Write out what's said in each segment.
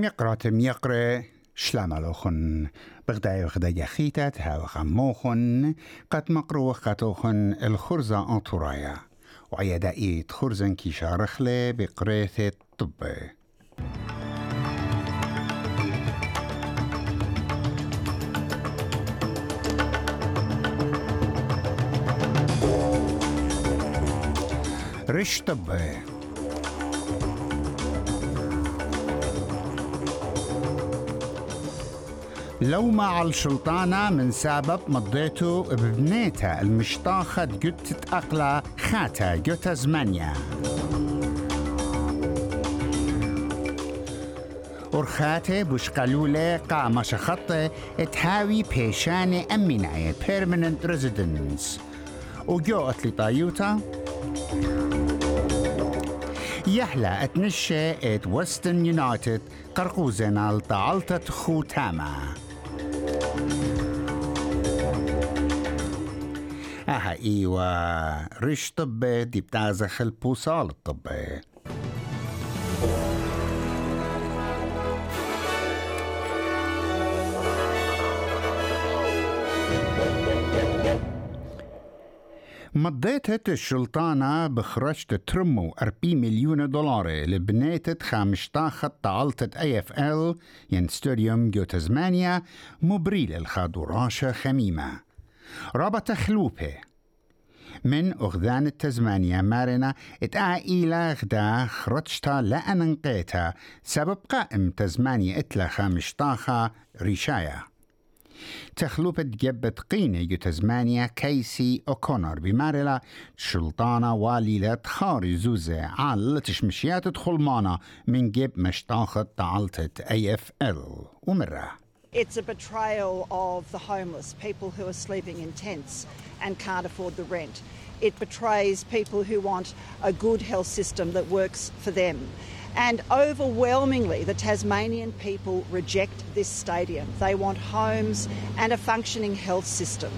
ميقرات ميقرة شلاملوخن بغداي وخدا يخيتات هاو خموخن قد مقرو وقتوخن الخرزة أنطورايا. وعيدا إيت خرزن كي شارخلة بقريثة طبي رش طبي لو مع الشلطانة من سبب مضيتو ببنيتها المشطاخة جت أقلى خاتا جت زمانيا ورخاتي بوشقلولة قام شخطة تهاوي بيشاني أميناية permanent residence. وجو أتلي طايوتا. يحلى اتنشى ات وستن يونايتد قرقوزنا لطعلتة خوتاما. أها ايوا ريش طبي دي بتازخ البوصال الطبي. مضيتت الشلطانة بخرجت ترمو 40 مليون دولار. لبنيتت خامشتاخة طالتت اي اف ال ين ستاديوم جو تزمانيا مبريل الخادوراشة خميمة. رابط خلوبه. من أغذان التزمانيا مارنا اتقع إلى غدا خرجتا لأن انقيتا سبب قائم تزمانيا اتلا خامشتاخة ريشايا. تخلوبة جبت قينة يتزمانيا كيسي أوكونر بمارلا شلطانة واليلة خاري زوزة على تشمشيات تخلمانة من جب مشتاخة تعلتت اي اف ال ومرة. It's a betrayal of the homeless, people who are sleeping in tents and can't afford the rent. It betrays people who want a good health system that works for them. And overwhelmingly, the Tasmanian people reject this stadium. They want homes and a functioning health system.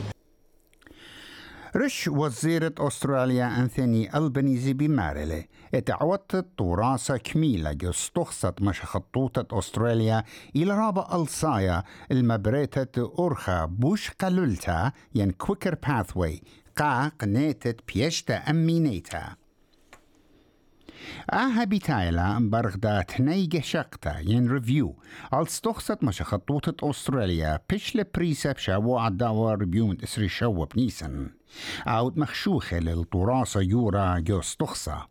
رش وزيرة أستراليا أنثوني ألبنيزي بمارلة اتعودت طراسة كميلة جستخصت مش خطوطة أستراليا إلى رابع ألصايا. المبريتة أرخا بوش قللتا ين كويكر باثوي قا قنيتت بيشتا أمينيتا. آها بتايلا برغدا تنيجة شقتا ين ريفيو. على استخصت مش خطوطة أستراليا بيش لبريسب شاو عداوة ريفيو من إسري شو بنيسن. عود مخشوخة للطراسة يورا جو استخصة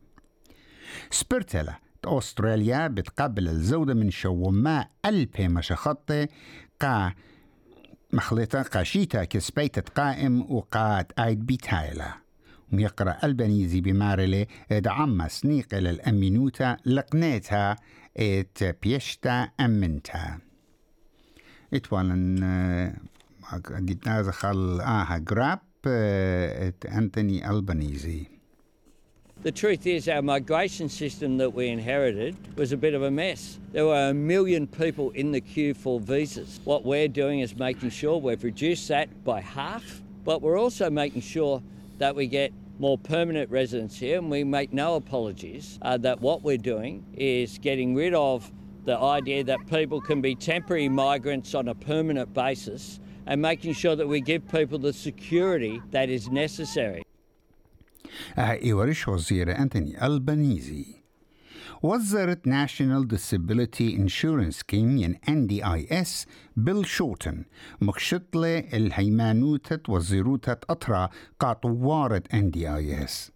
سبرتلا أستراليا بتقبل الزودة من شو ما ألبي مش خطة قا مخلطة قاشيتا كسبيتة قائم وقات آيد بيتايلا ويقرأ البنيزي بمارلي دعم سنيق للأمينوتا لقنيتها ات بيشتا أمنتا اتوالن ديتنا زخل آها جراب ات أنتوني البنيزي The truth is, our migration system that we inherited was a bit of a mess. There were a million people in the queue for visas. What we're doing is making sure we've reduced that by half, but we're also making sure that we get more permanent residents here, and we make no apologies uh, that what we're doing is getting rid of the idea that people can be temporary migrants on a permanent basis and making sure that we give people the security that is necessary. إيوريش وزير أنتوني البنيزي وزرت National Disability Insurance Scheme ين NDIS بيل شورتن مخشطلة الهيمانوتة وزيروتة أطرا قاطوارة NDIS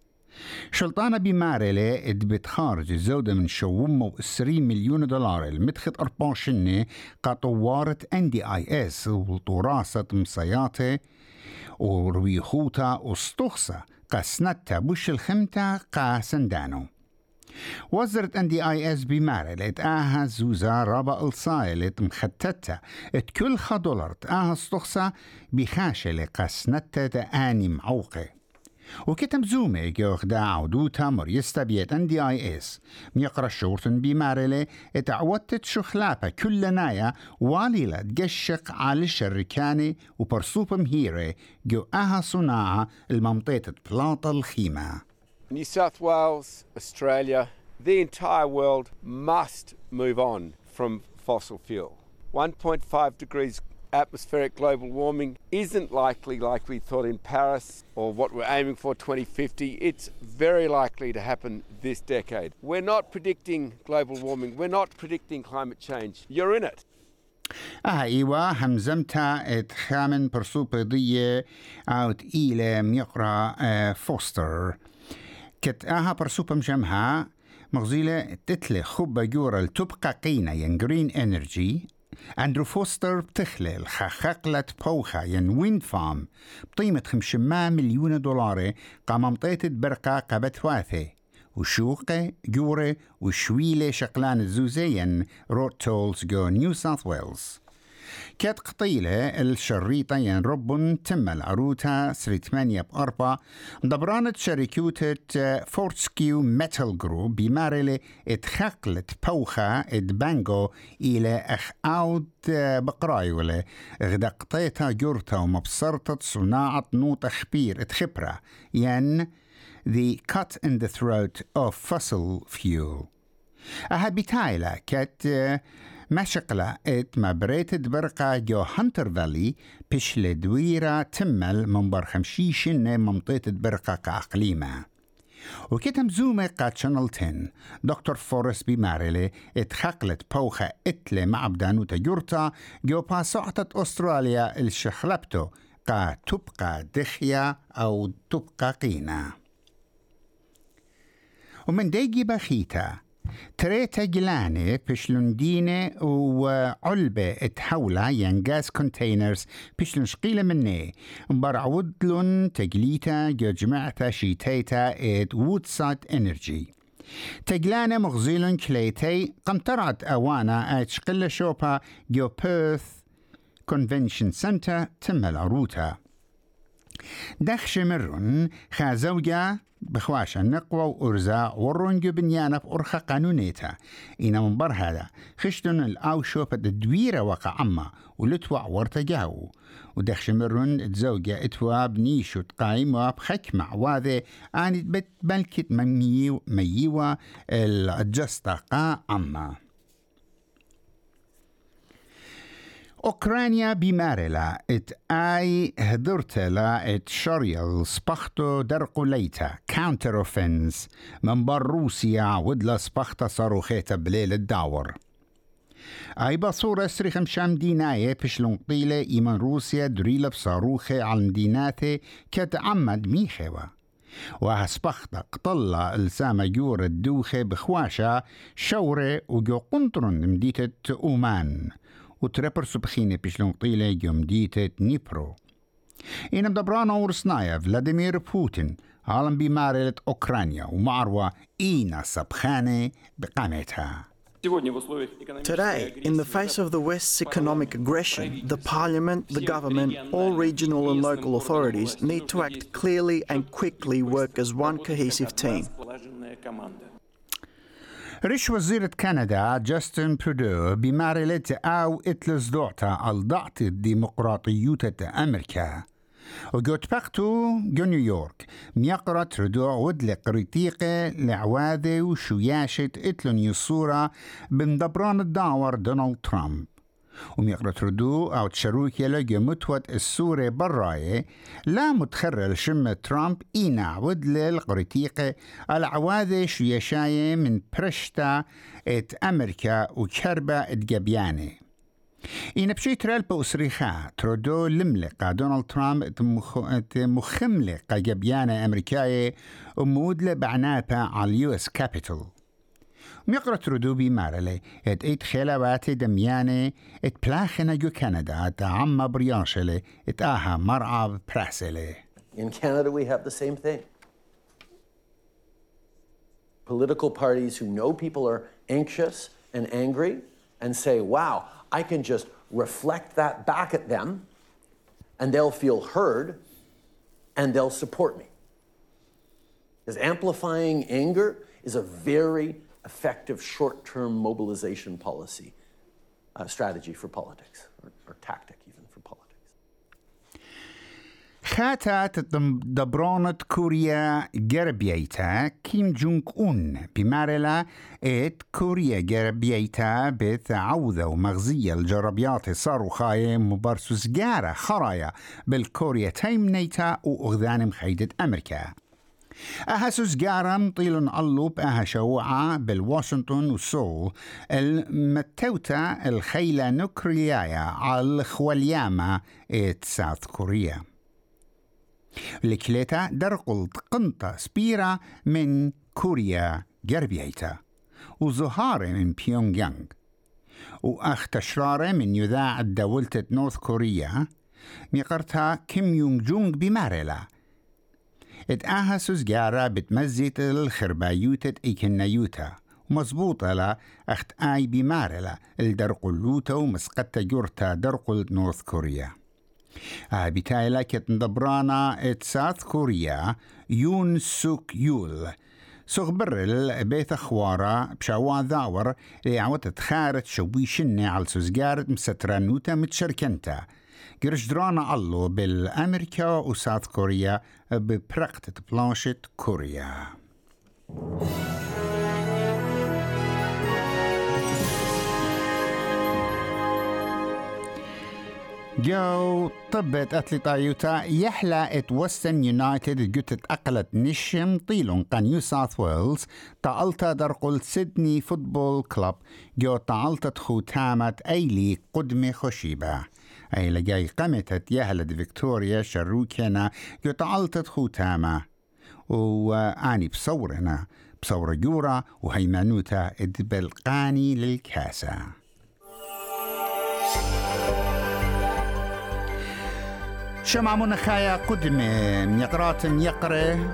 شلطانة بمارلة اد خارج الزودة من شومة وإسري مليون دولار. المدخت أرباشنة قاطوارة NDIS وطراسة مصياتة ورويخوتا واستخصة قسنتا بوش الخمتا قا سندانو وزرت ان دي اي اس بمارة آها زوزا رابا الصايلت كل خدولرت آها استخصة بخاشة لقسنتا آني معوقة. وكتم زومي جوخ دا عودوتا مريستا بيت ان دي اي اس ميقرأ شورتن بمارلة اتعودت شخلابة كل نايا واليلة تقشق على الشركاني وبرسوب مهيرة جو آها صناعة الممطيتة بلاطة الخيمة. New South Wales, Australia, the entire world must move on from fossil fuel. 1.5 degrees atmospheric global warming isn't likely like we thought in Paris or what we're aiming for 2050. It's very likely to happen this decade. We're not predicting global warming. We're not predicting climate change. You're in it. آه إيوا همزمتا اتخامن برسو بيضية أوت إيلة ميقرا آه فوستر كت آها برسو بمجمها مغزيلة تتلي خبة جورا تبقى قينا ين جرين انرجي أندرو فوستر بتخلل خخقلة بوخا ين ويند فارم بقيمة خمشما مليون دولار قام مطيت برقة قبت واثي وشوقة جورة وشويلة شقلان الزوزين روت تولز جو نيو ساوث ويلز كانت قطيلة الشريطة ين ربن تم العروتها سري ثمانية بأربعة دبرانت شركوتة فورتسكيو ميتال جروب بمارلة اتخقلت بوخة ات بانجو إلى أخ أود بقرايولة غدا قطيتها جورتا ومبصرتت صناعة نوط خبير اتخبرة ين the cut in the throat of fossil fuel. أها بتايلا كات مشقلة إت ما بريتد برقة جو هانتر فالي بش لدويرة تمل من بر خمشيشن ممطيت برقة كأقليمة. وكتم زومة قاد شانل 10 دكتور فورس بمارلي اتخقلت بوخة إتلي معبدان وتجورتا جو باسعتت أستراليا الشخلبتو قا تبقى دخية أو تبقى قينة. ومن ديجي بخيتا تريتا جلاني بشلون وعلبة اتحولة ين غاز كونتينرز بشلون شقيلة مني. برعود لون تجليتا جمعتا شيتيتا ات وودسايد إنرجي. تجلانا مغزيلون كليتي قمطرت أوانا أت شقلة شوبا جو بيرث كونفنشن سنتر تم العروتا. دخش مرن خازوجا بخواشا نقوى وأرزا ورنجو بنيانا بأرخا قانونيتا إنا منبر هذا خشتن الأو شوفة الدويرة وقع عما ولتوع ورتجاو ودخش مرن تزوجة اتوا بنيشو تقايم وبخكمع واذي آني بتبلكت مميو ميوا الجستقا عما أوكرانيا بمارلا إت آي هدرتلا إت شريل سبختو درقو ليتا كاونتر اوفنس من بر روسيا ودلا سبختا صاروخيتا بليل الداور. أي بصورة سريخ مشام ديناية بشلون قيلة إيمان روسيا دريلة بصاروخي على مديناتي كتعمد ميخيوة. وهسبختا قطلة السامة جور الدوخة بخواشة شورة وجو قنطرن مديتة أومان. utrepër subhine pishlongtile gjëm ditet Dnipro. I në dobrano Ursnaja, Vladimir Putin, għalan bimarelet Okranja u marwa ina sabħane b'qametha. Today, in the face of the West's economic aggression, the parliament, the government, all regional and local authorities need to act clearly and quickly work as one cohesive team. ريش وزيرة كندا جاستن برودو بمارلة أو إتلز دوعتا الضعت الديمقراطيوتة أمريكا وجوت بختو جو نيويورك ميقرا تردو ودل قريتيقة لعواذة وشوياشة إتلون يصورة بندبران الدعور دونالد ترامب. وميقرا تردو أو تشروك يلا متوت السورة براية. لا متخرر شمة ترامب إينا ودل القريتيقة العواذة شويشاية من برشتا إت أمريكا وكربة إت جبيانه إن بشيت رال بأسريخا ترودو لملقا دونالد ترامب مخملقا جبيانة أمريكاية ومودلة بعناتها على اليو إس كابيتال In Canada, we have the same thing. Political parties who know people are anxious and angry and say, wow, I can just reflect that back at them and they'll feel heard and they'll support me. Because amplifying anger is a very effective short term mobilization policy uh, strategy for politics or, or tactic even for politics. كاتا دبرونت كوريا جربيتا كيم جونغ أون بمارلا إت كوريا جربيتا بث عوذة ومغزية الجربيات صاروا خايم مبارسوس جارة خرايا بالكوريا تايم نيتا وأغذان مخيدة أمريكا أهسوس جارم طيل ألوب أها شوعة بالواشنطن وسول المتوتا الخيلة نوكريايا على خوالياما إت ساوث كوريا. الكليتا درقل قنطة سبيرا من كوريا جربيتا وزهارة من بيونغ يانغ وأخ تشرارة من يذاع دولة نورث كوريا. ميقرتها كيم يونغ جونغ بمارلا اتآها سوزجارة بتمزيت الخربايوتة إيكنايوتا. مزبوطة لا أخت آي بمارلا الدرقلوتا ومسقطة جورتا درقل نورث كوريا. بتايلا كت ندبرانا إت ساوث كوريا. يون سوك يول. سوغ برل بيت خوارا بشاوا ذاور. لعوت تخارت شويشنة على سوزجارت مسترانوتا متشركنتا. قرش درانا الله بالأمريكا وساوث كوريا ببرقتة بلانشة كوريا جو طبت أتليطايوتا يحلى ات وستن يونايتد جوتت أقلت نشم طيلون قا نيو ساوث ويلز تعلتا درقل سيدني فوتبول كلوب جو تعلتت خوتامت أيلي قدمي خشيبة لجاي قمتت يهلد فيكتوريا شروكنا جو تعلتت خوتامة وآني بصورنا بصورة جورا وهيمانوتا ادبلقاني للكاسة شمع منخايا قدم يقرات يقري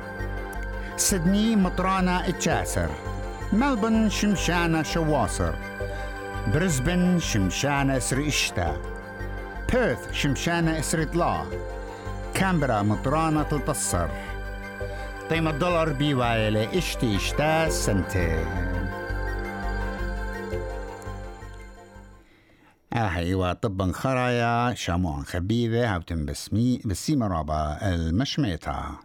سدني مطرانا إتشاسر. ملبن شمشانة شواصر برزبن شمشانة اسر اشتا بيرث شمشانة اسر طلا كامبرا مطرانة تلتصر. قيمة دولار بيوايلة إشتي إشتا سنتين أيوة طبا خرايا شامون خبيبة هاوتن بسمي بسيمة رابا المشميتا